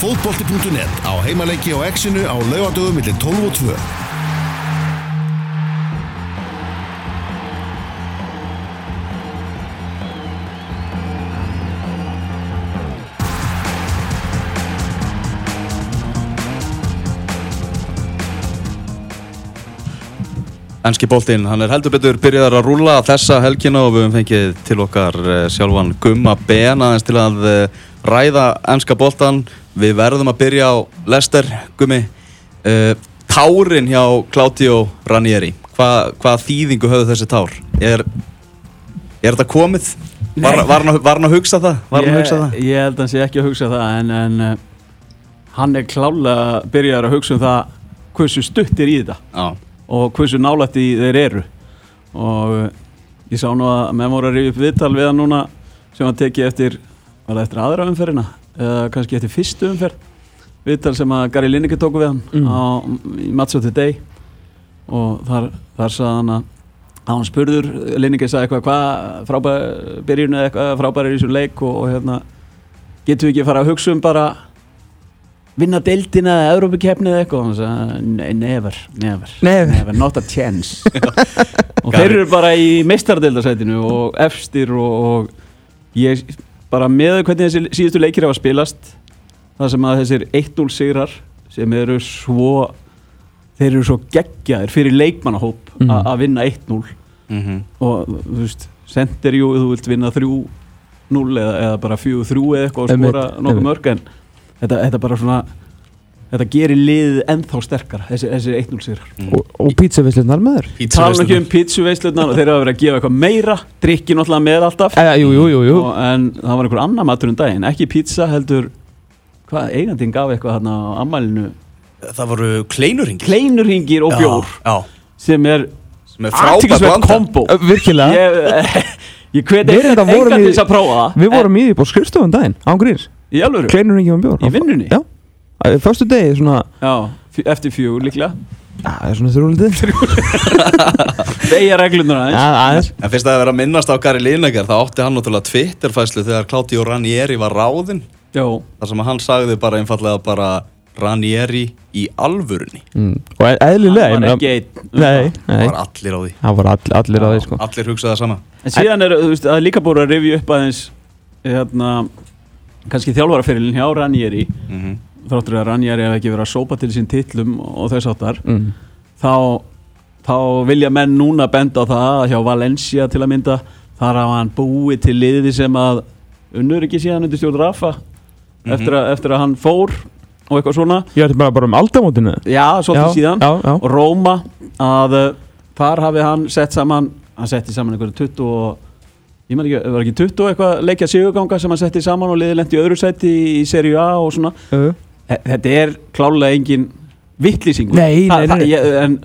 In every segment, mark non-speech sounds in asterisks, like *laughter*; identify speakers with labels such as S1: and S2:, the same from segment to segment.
S1: fótbolti.net á heimaleiki og exinu á laugadögu millir 12 og 2.
S2: Ennski boltinn, hann er heldur betur byrjaðar að rúla þessa helgina og við höfum fengið til okkar uh, sjálfan Gumma Ben aðeins til að uh, ræða ennska boltan. Við verðum að byrja á Lester, Gummi. Uh, tárin hjá Claudio Ranieri, Hva, hvað þýðingu höfðu þessi tár? Er, er þetta komið? Var, var, hann að, var hann að hugsa það? Var hann að hugsa það?
S3: Ég, ég held að hann sé ekki að hugsa það en, en uh, hann er klálega byrjaður að hugsa um það hversu stutt er í þetta
S2: Já.
S3: og hversu nálægt í þeir eru og uh, ég sá nú að að rifja upp viðtal við hann núna sem hann teki eftir, var það eftir aðra umferðina eða kannski eftir fyrstu umferð. Viðtal sem að Gary Lineker tóku við hann
S4: Mm.
S3: á, í Match of the Day. Og þar, þar sagði hann að hann spurður, Lineker sagði eitthvað hvað frábær byrjun eða eitthvað frábær er í þessum leik? Og, og hérna getum við ekki að fara að hugsa um bara vinna deildina eða Európa-keppni eða eitthvað? Og hann sagði, "Nei, never, never.
S4: Never.
S3: never, not a chance. *laughs* Og þeir eru bara í meistardeildarsætinu og efstir og, og ég bara með hvernig þessi síðustu leikir hafa spilast það sem að þessir 1-0 sigrar sem eru svo þeir eru svo geggjaðir fyrir leikmannahóp mm. að vinna 1-0
S2: Mm
S3: og þú veist, sendir jú þú vilt vinna 3-0 eða, eða bara 4-3 eða eitthvað og skora nokkuð mörg en þetta, þetta bara svona þetta gerir liðið ennþá sterkara þessi, þessi 1-0 sigrar.
S4: Og, og pizzavislunar maður
S3: tala ekki um pítsuveislunar og þeir hafa verið að gefa eitthvað meira drikki náttúrulega með alltaf.
S4: Æja, jú, jú, jú, jú.
S3: og, en það var einhver annar matur um daginn ekki pizza heldur hvað, eigandinn gaf eitthvað hérna á ammælinu
S2: Það voru kleinurringi.
S3: kleinurhingir og bjór
S2: Já,
S3: sem er
S2: sem er frábært
S3: aðtiklisvert
S2: blanda.
S3: kombo.
S4: Virkilega.
S3: Ég, *laughs* ég hveti til þess að prófa það.
S4: Við vorum í því búið skrifstofum daginn Án gríns.
S3: Í alvöru?
S4: Kleinur ekki um bjór.
S3: Í vinnunni?
S4: Já Æ, Föstu degi svona
S3: Já, eftir fjögur líklega.
S4: Það er svona þrjúlítið. *laughs*
S3: Beigja reglunar aðeins.
S2: En fyrst að það vera að minnast á Gary Lineker? Þá átti hann náttúrulega Twitterfæslu þegar Claudio Ranieri var ráðinn. Þar sem hann sagði bara einfallega bara Ranieri í alvörunni.
S4: Mm. Og e- eðlilega
S3: hann var ekki einn um
S4: Nei, nei.
S2: Var allir á því.
S4: Það var all, allir að því sko.
S2: allir hugsaði það sama.
S3: En síðan er, veist, líka búið að rifja upp aðeins hérna, kannski þjálfaraferilin hjá Ranieri.
S2: Mm -hmm.
S3: Þráttur að Ranieri hef ekki verið að sópa til sín titlum og þess áttar
S4: mm.
S3: þá, þá vilja menn núna benda á það að hjá Valencia til að mynda þar hafa hann búið til liði sem að unnur ekki síðan undir stjórn Rafa
S2: Mhm.
S3: eftir, að, eftir að hann fór og eitthvað svona
S4: Ég ætti bara bara um aldamótinu
S3: já, svolítið síðan
S4: Já, já
S3: og Róma að uh, þar hafi hann sett saman hann setti saman einhverju 20 og ég maður ekki, var ekki 20 og eitthvað leikja sigurganga sem hann setti saman og liði lendi í öðru seti í, í serju A og svona
S4: Jú.
S3: Þe- þetta er klálega engin vittlýsingur en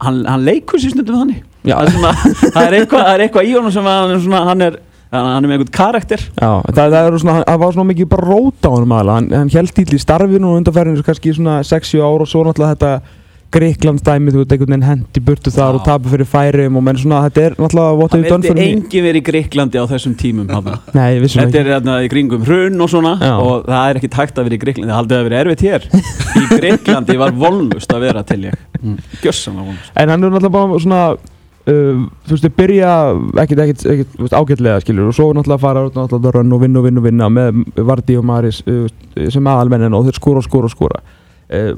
S3: hann, hann leikur sér stundum þannig.
S4: Já.
S3: það er, *laughs* er eitthvað, það er eitthvað í honum sem hann er, svona, hann er hann er með einhvern karakter.
S4: Já, það, það, svona, það var svona mikið bara rót á honum hann, held til í starfinu og undanferðinu kannski svona 6-7 ár og svo náttúrulega þetta Greiklandsdæmi, þú veit, einhvern veginn hendi burtu þar og tapu fyrir færium og menn svona, þetta er náttúrulega what
S3: það
S4: have you done
S3: vildi
S4: for me?
S3: engin verið í Greiklandi á þessum tímum þarna. *laughs*
S4: Nei, ég vissum
S3: Þetta
S4: ekki.
S3: er hérna í kringum hrun og svona
S4: Já.
S3: og það er ekki tækt að vera í Greiklandi það haldið að vera erfitt hér. Í Greiklandi var volnust að vera til ég. Mm. Gjössanlega volnust
S4: En hann er náttúrulega bara svona uh, þú veist, þau byrja ekkert, ekkert, ekkert veist, ágætlega skilur og svo náttúrulega fara náttúrulega rönn og vinna og vinna og vinna með Vardí og Maris uh, sem aðalmennin og þeir skora og skora og skora. Uh,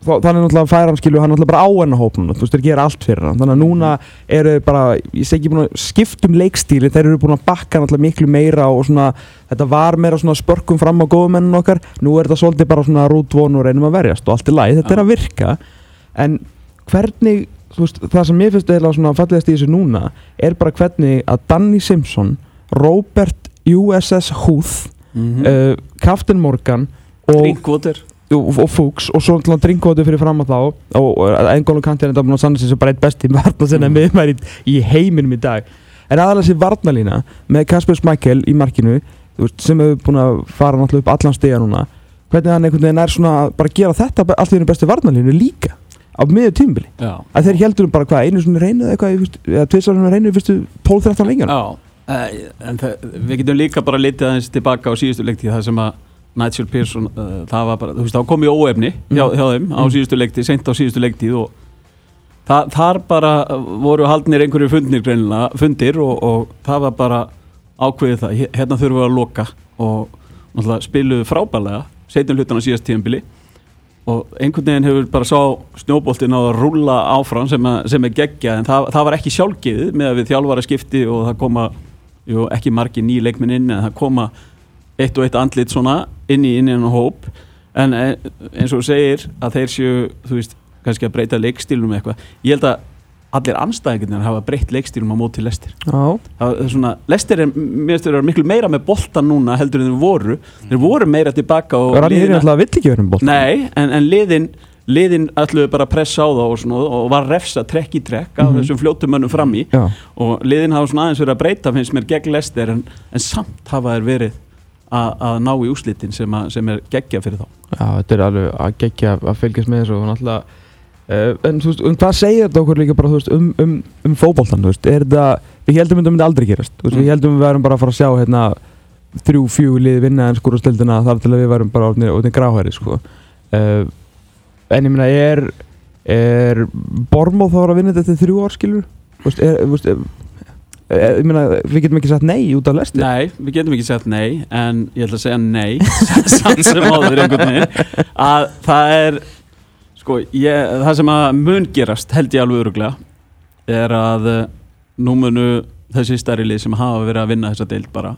S4: þannig náttúrulega færa hann skilur hann náttúrulega bara á hennar hópnum þú veist, þeir gera allt fyrir hann. Þannig að núna eru þeir bara, ég segi ekki búin að skiptum leikstíli, þeir eru búin að bakka náttúrulega miklu meira og svona þetta var meira svona spörkum fram á góðumennun okkar nú er þetta svolítið bara svona rútvon og reynum að verjast og allt er læg, þetta er að virka. En hvernig þú veist, það sem mér finnst eiginlega svona fallegast í þessu núna er bara hvernig að Danny Simpson Robert USS Huth
S3: mm
S4: uh, Captain Morgan og,
S3: Drinkwater
S4: og, svo náttúrulega drinkvóti fyrir fram að þá og, Engólu Kanti er þetta búin að sanna sem bara eitt besti *laughs* varna sinna
S3: Mm.
S4: mm. miðmæri í, í heiminum í dag. En aðalega sér varnalína með Kasper Smækkel í markinu sem hefur búin að fara náttúrulega upp allan stiga núna. Hvernig hann einhvern veginn er svona að bara gera þetta be- allt í besti varnalínu líka á miður tímbili að þeir heldur bara hvað einu svona fyrstu- eða tvisarinn reynuð í fyrstu 12-13 lengjana
S3: Já, eh, en það, við getum líka bara litið aðeins tilbaka á síðustu leiktíð þar sem að Nigel Pearson, uh, það var bara, þú veist, þá kom í óefni hjá, hjá þeim á síðustu leiktíð, seint á síðustu leiktíð og það, þar bara voru haldnir einhverju fundir greinilega, fundir og, og það var bara ákveðið það, Hér- hérna þurfum við að loka og spiluðu frábælega setjum hlutan á síðast tíðanbili og einhvern veginn hefur bara sá snjóboltinn á að rúlla áfram sem, að, sem er geggja en það, það var ekki sjálfgeðið með að við þjálfara skipti og það koma jú, ekki margir ný leikminn inn en það koma eitt og eitt andlit svona inn í inn í hennar hóp. En eh, eins og segir að þeir séu þú veist, kannski að breyta leikstílum eitthvað, ég held að allir anstæðingarnir hafa breytt leikstílum á móti lestir er svona, lestir er, eru miklu meira með boltan núna heldur en þeir voru. Þeir voru meira tilbaka og liðin-
S4: er alltaf vill ekki verið um bótt
S3: Nei, en, en liðin liðin ætluðu bara að pressa á það og, svona, og var refsa trekk í trekk af
S4: Mhm.
S3: þessum fljótum mönnum fram í.
S4: Já,
S3: og liðin hafa svona aðeins verið að breyta finnst mér gegn lestir en, en samt hafa þeir verið að, að ná í úslitin sem, að, sem er geggja fyrir þá
S4: já, þetta er alveg að gegja að fylgjast með þessu og náttúrulega uh, En þú veist, um hvað segir þetta okkur líka bara, veist, um, um, um fótboltan, þú veist, er þetta Við heldum þetta myndi aldrei gerast, þú veist,
S3: Mm.
S4: við heldum við værum bara að fara að sjá hérna þrjú, fjú lið vinna en skúra stildina þar til að við værum bara átni, átni gráhæri, sko uh, En ég meina, er, er Bormóð þá að vinna þetta til þrjú ár, skilur? Þú veist, er, ég meina, við getum ekki sagt nei út af lesti
S3: Nei, við getum ekki sagt nei en ég ætla að segja nei *laughs* samt sem áður einhvern veginn. Að það er sko, ég, það sem að mun gerast held ég alveg öruglega er að eh, nú munu þessi stærri lið sem hafa verið að vinna þessa deild bara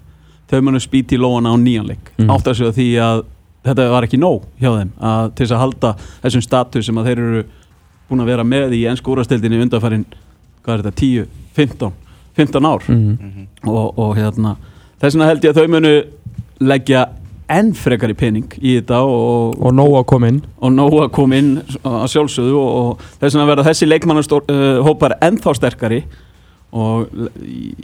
S3: þau munu spýti í lóana á nýjanleik
S4: Mm.
S3: átt að segja því að þetta var ekki nóg hjá þeim að, til þess að halda þessum status sem að þeir eru búin að vera með í ennsku úrastildinni undanfærin hvað er þetta, 10, 15 15 ár.
S4: Mm.
S3: og, og hérna þess vegna held ég að þau munu leggja enn frekar í pening í þetta og,
S4: Og nóg að koma inn.
S3: Og nóg að koma inn að sjálfsögðu og, og þess vegna verða þessi leikmannahópar uh, ennþá sterkari og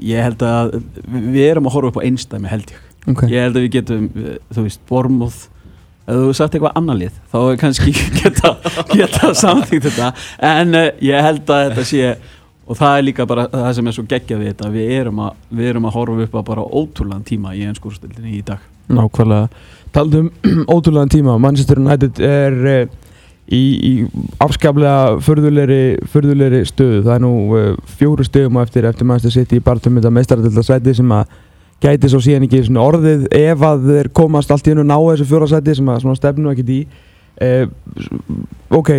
S3: ég held að við erum að horfa upp á einstæmi held ég.
S4: Okay.
S3: ég held að við getum, uh, þú veist, Bormóð ef þú sagt eitthvað annar lið þá er kannski *laughs* geta, geta samþýgt þetta. En uh, ég held að þetta sé og það er líka bara það sem er svo geggjað við þetta við erum að, við erum að horfa upp á bara ótrúlegan tíma í ennskúrstildinni í dag.
S4: Nákvæmlega. Taldum *clears throat* ótrúlegan tíma. Manchester United er uh, í, í afskaplega förðulegri, stöðu. Það er nú uh, fjóru stöðum eftir eftir Manchester City í barðum þetta meistaradildasæti sem að gæti svo síðan ekki orðið ef að þeir komast allt í hennu ná þessu fjóra sæti sem að stefnu ekkert í. Uh, ok,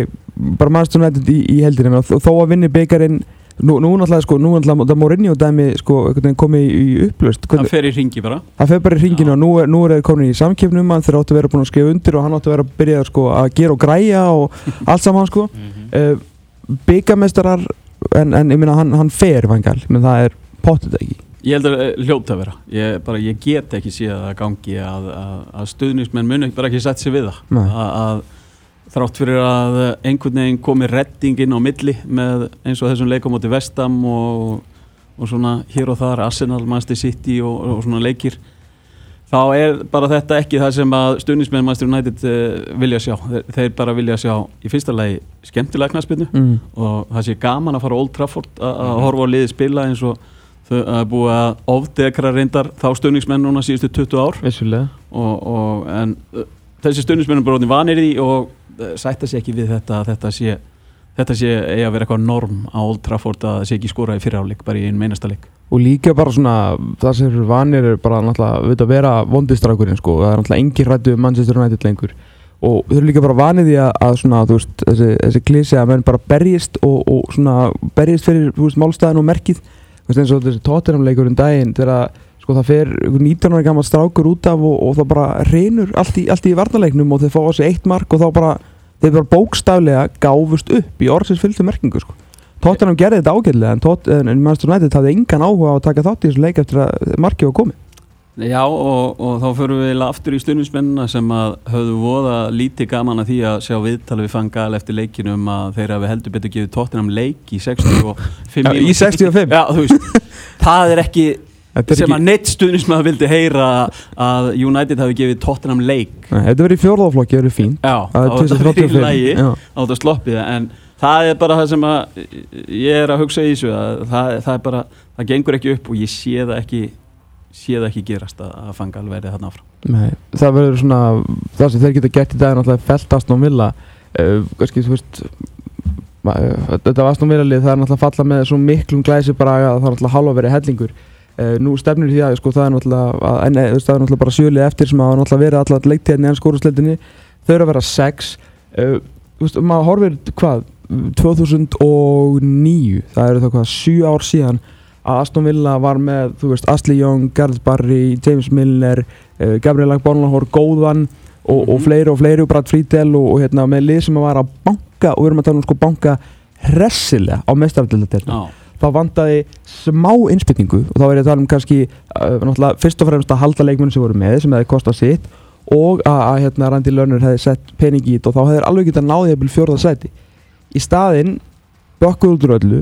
S4: bara Manchester United í, í heldinni menn, þó að vinni byggarinn nú, nú náttúrulega sko, nú náttúrulega það Mourinho dæmi sko, komið í, upplöst
S3: það fer í ringi bara.
S4: Það fer bara í hringinu og nú er, nú er þeir komin í samkjöfnum hann þeir áttu að vera búin að skrifa undir og hann áttu að vera að byrja sko, að gera og græja og *laughs* allt saman sko. uh, byggamestrar en, en ég minna hann, hann fer vangal menn það er potið ekki.
S3: Ég held að eh, hljóta að vera. Ég, bara, ég get ekki síðan að það gangi að, að, að stuðnismenn muni bara ekki sett sér við það.
S4: Nei.
S3: Þrátt fyrir að einhvern veginn komi redding inn á milli með eins og þessum leikum átti Vestam og, og svona hér og þar Arsenal, Manchester City og, og svona leikir þá er bara þetta ekki það sem að stuðnismenn Manchester United uh, vilja sjá. Þeir, bara vilja sjá í fyrsta lagi skemmtilega knaspinu
S4: mm.
S3: og það sé gaman að fara Old Trafford að að horfa á liði spila eins og þau að búa að ofdekra reyndar þá stöðningsmenn núna síðustu 20 ár. Og, og, en uh, þessi stöðningsmenn er bara vanir í og sætta sig ekki við þetta þetta sé þetta sé eigi að vera eitthvað norm á Old Trafford að það sé ekki skora í fyriráleik bara í einn meinasta leik.
S4: Og líka bara svona það sem eru vanir er bara náttúrulega við að vera vondistrákurinn sko. Það er náttúrulega engin rættu um Manchester United lengur. Og þau eru líka bara vanið því að, að svona veist þessi, þessi klísi að menn bara berjist og, og svona berjist fyrir veist málstæðin og merkið. Veist eins og þessi Tottenham leikur um daginn þegar sko það fer einhver 19 ára gammal strákur út af og, og það bara reynur allt í, allt í varnaleiknum og þeir fá á sig eitt mark og þá bara þeir bara bókstaflega gáfust upp í orðsins fylgtu merkingu sko. Tottenham gerði þetta ágætlega en, en en Manchester United hafði engan áhuga á að taka þátt í þessu leik eftir að markið var komið.
S3: Já og, og þá förum við aftur í stundismennina sem að höfðu voða lítið gaman að því að sjá viðtali við fangal eftir leikinum að þeir hafi heldur betur gefið Tottenham leik í 65
S4: Já, í 65?
S3: Já, þú veist, *laughs* það er ekki sem að neitt stundismenn vildi heyra að United hafi gefið Tottenham leik.
S4: Þetta verið í fjórðaflokki, það verið fínt.
S3: Já,
S4: Það
S3: var þetta
S4: 2035.
S3: í lagi.
S4: Já.
S3: á þetta sloppið en það er bara það sem að ég er að hugsa í þessu að það, það er bara, það gengur ekki upp og ég sé það ekki sé það ekki gerast að, að fanga alveg verið þarna áfram.
S4: Nei, það verður svona það sem þeir geta gert í dag er náttúrulega felt Aston Villa. Uh, kannski þú veist uh, þetta var Aston Villa lið það er náttúrulega falla með svo miklum glæsi bara að það er náttúrulega halva verið hellingur nú stefnir því að sko það er náttúrulega að, en, eh, það er náttúrulega bara sjölið eftir sem hafa náttúrulega verið allar leiktíðin í ennskórusleitinni þau eru að vera sex. Uh, þú veist, maður horfir hvað 2009 það eru það hvað, 7 ár síðan að Aston Villa var með, þú veist, Ashley Young, Gareth Barry, James Milner uh, Gabriel Agbornlahor, Góðvan og, og
S3: Mhm.
S4: fleiri og fleiri og Brad Friedel og, og hérna með lið sem var að banka og við erum að tala um sko banka hressilega á mestaraldildaterna
S3: Já,
S4: þá vandaði smá innspilningu og þá er ég að tala um kannski uh, fyrst og fremst að halda leikmennu sem voru með sem hefði kostað sitt og að, að hérna Randi Lörnur hefði sett pening í þetta og þá hefði alveg getað náðið að byrja fjórða sæti í staðinn bökkuð út úr öllu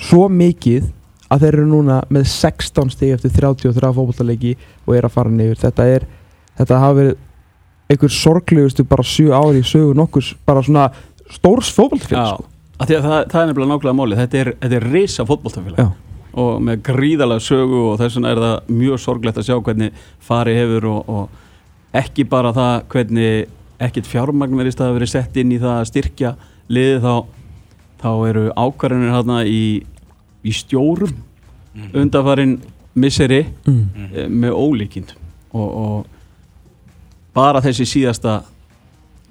S4: svo mikið að þeir eru núna með 16 stig eftir 33 fótballtaleiki og er að fara niður þetta er, þetta hafa verið einhver sorglegustu bara 7 ári í sögu nokkurs bara svona stórs fótballtafélag
S3: já.
S4: sko.
S3: Það, það er nefnilega nákvæmlega málið þetta er, þetta er risa fótboltafélag
S4: Já.
S3: og með gríðalega sögu og þess vegna er það mjög sorglegt að sjá hvernig fari hefur og, og ekki bara það hvernig ekkit fjármagn verið stað að verið sett inn í það að styrkja liðið þá, þá eru ákvarðanir hérna í, í stjórum undanfarin misseri
S4: mm.
S3: með ólíkind og, og bara þessi síðasta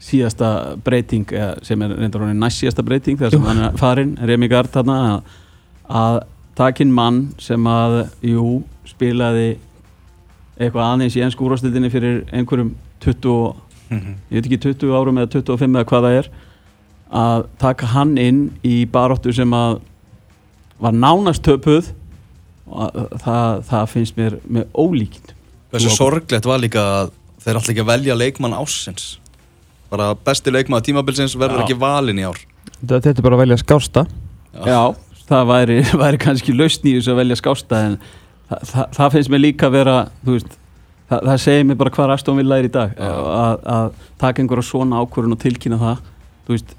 S3: síðasta breyting sem er reyndar honum næst síðasta breyting þegar sem hann er farin, Remi Gard þarna að, að takinn mann sem að, jú, spilaði eitthvað aðeins í ennsku úrvastildinni fyrir einhverjum 20, og- ég veit ekki 20 árum eða 25 eða hvað það er að taka hann inn í baróttu sem að var nánast töpuð. Það, það finnst mér með ólíkind
S2: Hversu sorglegt var líka að þeir ætla ekki að velja leikmann ásins bara besti leikmann tímabilsins verður
S3: Já.
S2: ekki valinn í ár
S4: þetta, þetta er bara að velja skásta
S3: Já, það væri, *laughs* væri kannski lausn í þessu að velja skásta en það, það, það finnst mér líka að vera veist, það, það segir mér bara hvað Aston Villa er í dag að, að taka einhverja svona ákvörun og tilkynna það veist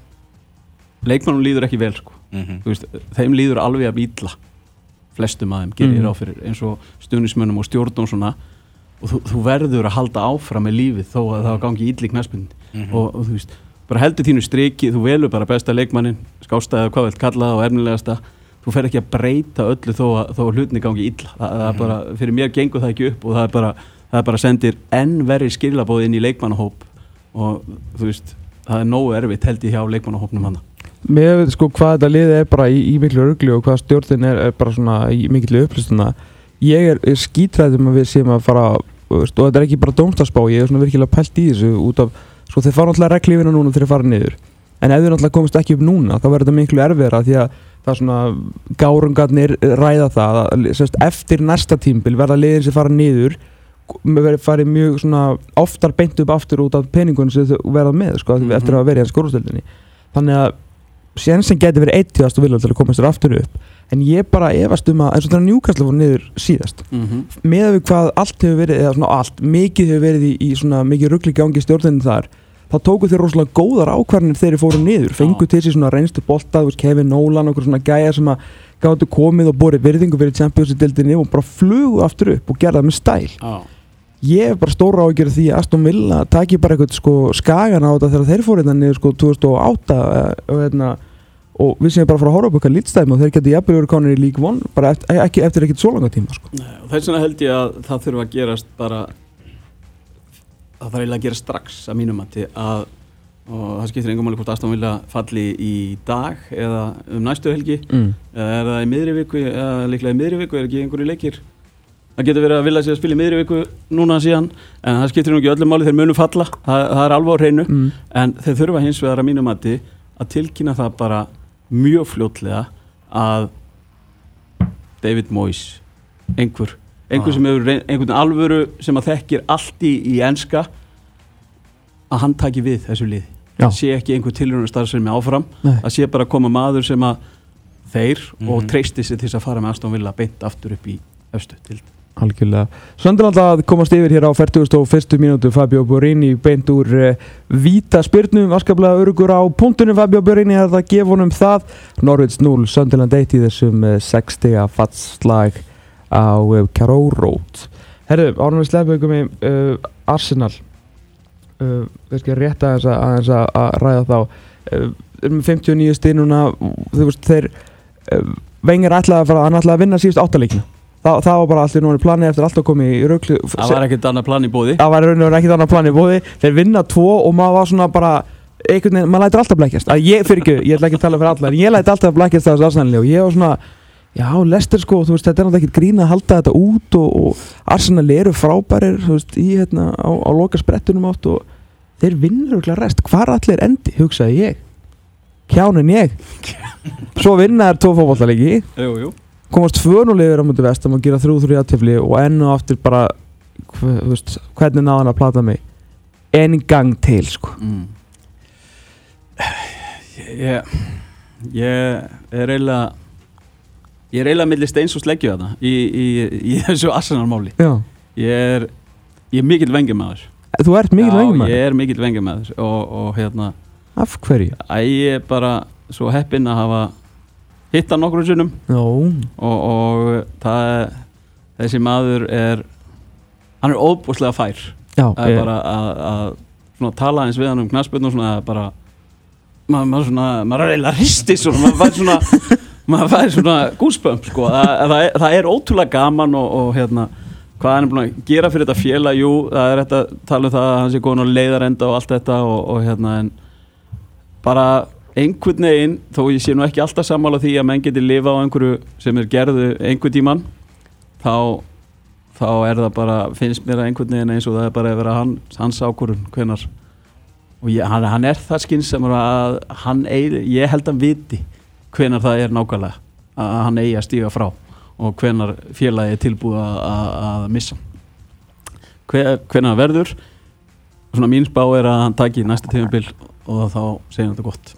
S3: leikmannum líður ekki vel sko.
S2: Mhm.
S3: Þú veist, þeim líður alveg að ítla flestum að þeim gerir mm. ráð fyrir eins og stuðnismönnum og stjórn og svona og þú, þú verður að halda áfram með lífið þó að það gangi ítli knæspinn
S2: Mhm.
S3: og, og þú veist, bara heldur þínu striki þú velur bara besta leikmannin skástaði hvað vilt kalla það og ernilegasta þú fer ekki að breyta öllu þó að, þó að hlutinni gangi illa. Það, það er bara, fyrir mér gengur það ekki upp og það er bara, það er bara sendir enn verri skilabóð inn í leikmannahóp. Og þú veist, það er nógu erfitt held ég hjá leikmannahópnum hann
S4: Mér veit sko hvað þetta liði er bara í, í miklu örglu og hvað stjórnin er, er bara svona í miklu upplýstuna ég er, er skítræðum að við séum að fara og þetta er ekki bara dómstagsbá ég er svona virkilega pælt í þessu út af sko þeir fara náttúrulega reglífina núna þegar þeir fara niður en ef þeir náttúrulega komast ekki upp núna þá verður þetta miklu erfiðra því að það er svona gárungarnir ræða það að, sérst, eftir næsta tímbil verða liðin sem fara niður verður farið mjög svona oftar beint upp aftur út af peningun sem þau verða með sko,
S3: Mhm.
S4: eftir að verið í skórústöldinni þannig að sénsinn geti verið eitt tíðast og vilja til að komast þér aftur upp en ég bara efast um að eins og þetta njúkastlega voru niður síðast
S3: mm -hmm.
S4: með við hvað allt hefur verið eða svona allt, mikið hefur verið í, í svona mikið ruggli gangi stjórninu þar þá tóku þeir rosalega góðar ákvarðinir þegar þeir fóru niður, fengu til sér svona reynstu bolta, þú veist, Kevin Nolan okkur svona gæja sem að gáttu komið og borið virðingu fyrir Champions League-dildinni og bara flugu aftur upp og gerða það með stæl.
S3: Já,
S4: ég hef bara stóra ágjörð því að Aston Villa taki bara eitthvað sko skagan á þetta þegar þeir fóru hérna niður sko 2008 eh, og hérna og við séum bara að fara að horfa upp okkar lítstæðum og þeir geti jafnvel verið konur í League One bara eftir, eftir ekkert svo langa tíma sko.
S3: Nei, og þess vegna held ég að það þurfa að gerast bara það þarf eiginlega að gera strax að mínum að og það skiptir engum máli hvort Aston Villa falli í dag eða um næstu helgi
S4: mm.
S3: eða er það í miðri viku eða líklega í miðri viku er ekki einhverju leikir það getur verið að Villa sé að spila í miðri viku núna síðan en það skiptir nú ekki öllum máli þeir munum falla það, það er alveg á hreinu
S4: Mm.
S3: en þeir þurfa hins vegar að mínum mati að tilkynna það bara mjög fljótlega að David Moyes einhver, einhver
S2: Ah.
S3: sem hefur einhvern alvöru sem að þekkir allt í, í enska að hann taki við þessu lið
S4: Já.
S3: að sé ekki einhver tilrjónu starfsemi áfram
S4: Nei.
S3: að sé bara að koma maður sem að þeir og
S2: Mhm.
S3: treysti sig til þess að fara með Aston Villa beint aftur upp í östu til
S4: Algjörlega. Söndur alltaf að komast yfir hér á 41. mínútu Fabio Borini beint úr uh, víta spyrnum, askaplega örugur á punktunum Fabio Borini er það að gefa honum það Norvids 0, Sönderland 1 í þessum uh, 60 fattslag á uh, Carrow Road Herðu, ánum við sleppum í uh, Arsenal. Uh, Við skal rétt aðeins að, aðeins að, að ræða þá. Uh, Erum með 59 stíð núna. Þú veist, þeir Vengar ætlaði að fara, að vinna síðust áttaleikina Það, það var bara allir núna planið eftir allt að koma í röglu
S3: Það var ekkert annað plan í bóði
S4: Það var ekkert annað plan í bóði Þeir vinna tvo og maður var svona bara einhvern veginn, maður lætur alltaf blekkjast. Að ég, fyrir ekki, ég ætla ekki að tala fyrir alla en ég læti alltaf blekkjast þessu Arsenali og ég var svona já, Lester sko, þú veist, þetta er náttúrulega ekkert grín að halda þetta út og, og Arsenal eru frábærir, þú veist, í hérna á, á loka sprettunum átt og þeir vinnur okkur rest, hvar allir endi, hugsaði ég. Kjánin ég. *laughs* Svo vinna þær tvo
S3: jú
S4: komast tvönulegur á mútið vestam og gera þrjú þrjú aðtifli og enn og aftur bara þú veist, hvernig náða hann að plata mig? En gang til sko.
S3: Mm. Ég Ég er eiginlega Ég er eiginlega millir steins og sleggju þarna í, í, í þessu Arsenal-máli.
S4: Já.
S3: Ég er Ég er mikill vengjum með þess
S4: þú ert mikil vengum
S3: ég er mikill vengjum með þess og, og hérna
S4: af hverju?
S3: Æ, ég er bara svo heppinn að hafa hitta nokkrum sinnum.
S4: Já,
S3: og, og það er þessi maður er hann er óbúslega fær.
S4: Já,
S3: það er
S4: ég-
S3: bara að, að tala eins við hann um knaspinu og svona það er bara maður, maður svona, maður er eiginlega hristi svona, maður fær svona maður fær svona goosebump sko, það, það, það er ótrúlega gaman og, og hérna hvað hann er búin að gera fyrir þetta félag jú, það er þetta tala um það að hann sé góðan á leiðarenda og allt þetta og, og hérna en bara einhvern veginn, þó ég sé nú ekki alltaf sammála því að menn geti lifa á einhverju sem er gerðu einhvern tíman þá, þá er það bara finnst mér að einhvern veginn eins og það er bara að vera hann, hans ákvörun hvenar og ég, hann, hann er það skynssamur að hann ég held að viti hvenar það er nákvæmlega að hann eigi að stíga frá og hvenar félagi er tilbúið að, að, að missa Hve- hvenar það verður svona mín spá er að hann taki næsta tímabil og þá segir hann þetta gott.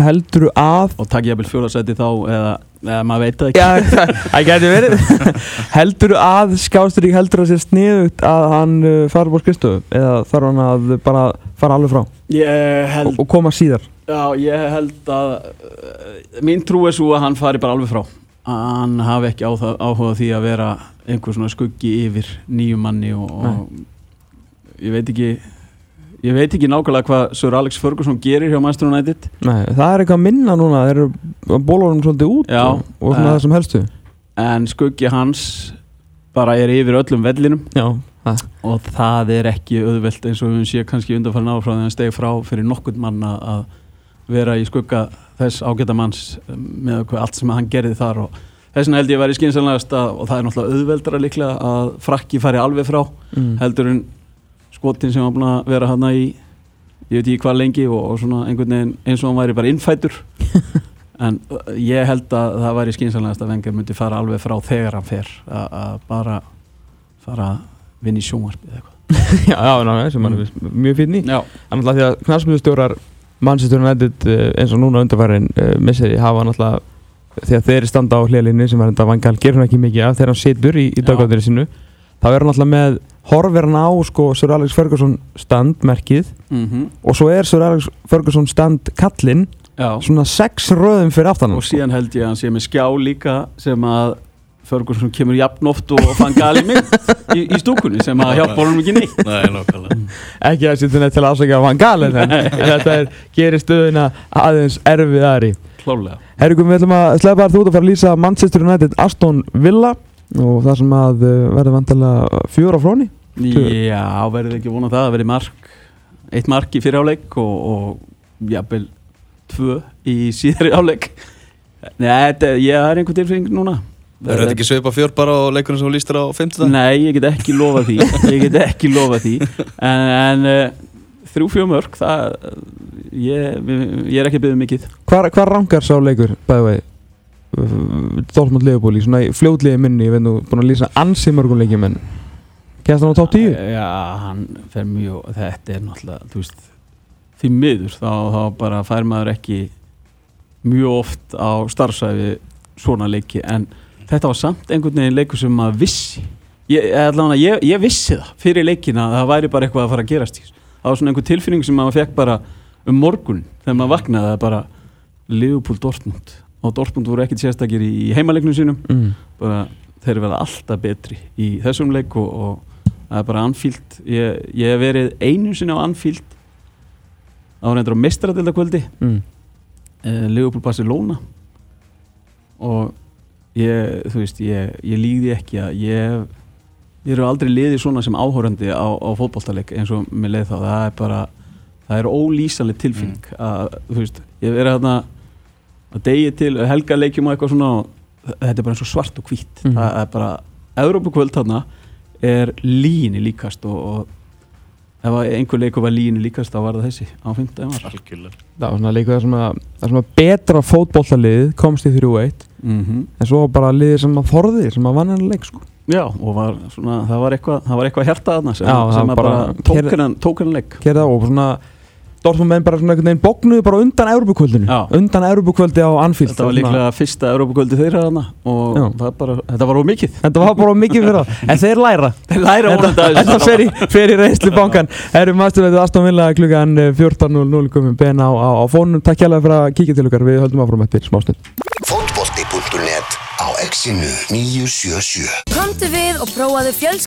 S4: Heldur að
S3: og taki jafnvel fjóðarsæti þá eða, eða maður veit það ekki.
S4: Já, það gæti verið. *laughs* Heldur að Skjásturík heldur að sé sniðugt að hann uh, fara búr skristofu eða þarf hann að bara fara alveg frá?
S3: Ég held
S4: og, og koma síðar
S3: Já, ég held að uh, mín trú er svo að hann fari bara alveg frá. Hann hafi ekki það, áhuga því að vera einhver svona skuggi yfir nýju manni og, og ég veit ekki ég veit ekki nákvæmlega hvað Sir Alex Ferguson gerir hjá Master United.
S4: Nei, það er eitthvað minna núna þeir eru bólunum svolítið út
S3: Já,
S4: og, og svona
S3: eh.
S4: það sem helstu.
S3: en skuggi hans bara er yfir öllum vellinum.
S4: Já, það
S3: og það er ekki auðvelt eins og við séum kannski undanfærin á frá því að hann steg frá fyrir nokkurn mann að að vera í skugga þess ágæta manns um, með allt sem hann gerði þar og þess vegna held ég að vera í skynsanlegast og það er náttúrulega auðveldara líklega að frakki fari alveg frá
S4: mm.
S3: heldur en skotin sem var búin að vera hann í ég veit ekki hvað lengi og, og svona einhvern veginn eins og hann væri bara innfætur *laughs* en uh, ég held að það væri skynsanlegast að Vengar myndi fara alveg frá þegar hann fer að bara fara að vinna í sjónvarpið eða eitthvað. *laughs*
S4: Já, já, ná, sem hann er víst mjög í.
S3: Já,
S4: Þannig að því að knarspilustjórar Manchester United uh, eins og núna undarfærin uh, misseri hafa náttúrulega því að þeir standa á hliðlinni sem er enda vangal gerur hann ekki mikið af þegar hann situr í, í
S3: Já.
S4: dagáttir sínu þá er hann náttúrulega með horfir hann á sko Sir Alex Ferguson standmerkið
S3: mm
S4: og svo er Sir Alex Ferguson stand kallinn
S3: já.
S4: svona sex röðum fyrir aftan
S3: og síðan held ég að hann sé með skjá líka sem að Ferguson kemur jafn oft og fann gali mynd í, í stúkunni sem að hjálpa honum ekki neitt.
S2: Nei, *laughs*
S4: ekki að neitt til að ásækja að hann galinn en þetta er, gerir stöðuna aðeins erfiðari.
S3: Klálega
S4: Herrikum, við ætlum að sleppa þér þú út að fara að lýsa Manchester United Aston Villa og það sem að uh, verður vantilega fjóra fróni
S3: Já, verður ekki vonað það að verði mark eitt mark í fyrir áleik og, og jafnvel tvö í síðari áleik Nei, þetta, ég er einhver tilfinning núna
S2: Er þetta ekki sveipa fjör bara á leikunum sem þú lístir á 50?
S3: Nei, ég get ekki lofað því *laughs* Ég get ekki lofað því En, en uh, þrjú fjö mörg það, ég, ég er ekki að byggja mikið
S4: Hvar, hvar rangar sá leikur, bæði vei Dortmund Leopold í svona í fljótliði minni ég veit nú búin að lýsa ansi mörgum leikjum en kemst hann á top 10?
S3: Já, hann fer mjög Þetta er náttúrulega, þú veist Því miður, þá, þá bara fær maður ekki mjög oft á starfsæfi svona leiki en þetta var samt einhvern veginn leikur sem maður vissi. Ég, allavega, ég, ég vissi það fyrir leikina að það væri bara eitthvað að fara að gerast það var svona einhver tilfinning sem maður fekk bara um morgun þegar maður vaknaði að bara Liverpool Dortmund. Og Dortmund voru ekkert sérstakir í heimaleiknum sínum.
S4: Mm.
S3: bara þeir verða alltaf betri í þessum leik og, það er bara Anfield. Ég, ég hef verið einu sinni á Anfield á reyndur á mestradildakvöldi
S4: mm.
S3: eh, Liverpool Barcelona og ég, þú veist, ég, ég líði ekki að ég ég eru aldrei liðið svona sem áhórandi á, á fótboltaleik eins og mér leið þá. Það er bara, það er ólýsaleg tilfinning að, þú veist, ég verið hérna að degi til helga leikjum og eitthvað svona og þetta er bara eins og svart og hvít
S4: Mhm.
S3: það er bara, Európa-kvöld þarna er líni líkast og, og ef einhver leikur var líni líkast þá var það þessi á 15. mars
S2: Algjörlega
S4: það var svona leikur þar sem að, þar sem að betra fótbollalið komst í 3-1
S3: mm
S4: en svo bara liðið sem að þorði sem að vann hennar leik sko.
S3: Já, og var svona, það var eitthvað, það var eitthvað hjarta þarna sem,
S4: Já, það
S3: sem að bara,
S4: bara-
S3: tók hennan leik
S4: og svona Dortmund menn bara svona einhvern veginn bóknuðu bara undan Európa-kvöldinu undan Európa-kvöldi á Anfield.
S3: Þetta var líklega fyrsta Európa-kvöldi þeirra þarna og bara, þetta var of mikið.
S4: Þetta var bara mikið fyrir það. En þeir læra. *laughs*
S3: Þeir læra vonandi
S4: þetta fer í, fer í reynslu bankan Erum maðurstuðið Aston Villa klukkan 14.00 komum ben á, á, á fónum. Takk hjálpa fyrir að kíkja til okkar. Við höldum áfram eftir smástund
S5: Fótbolti.net á exinu 977
S6: Komdu við og prófaðu fjöls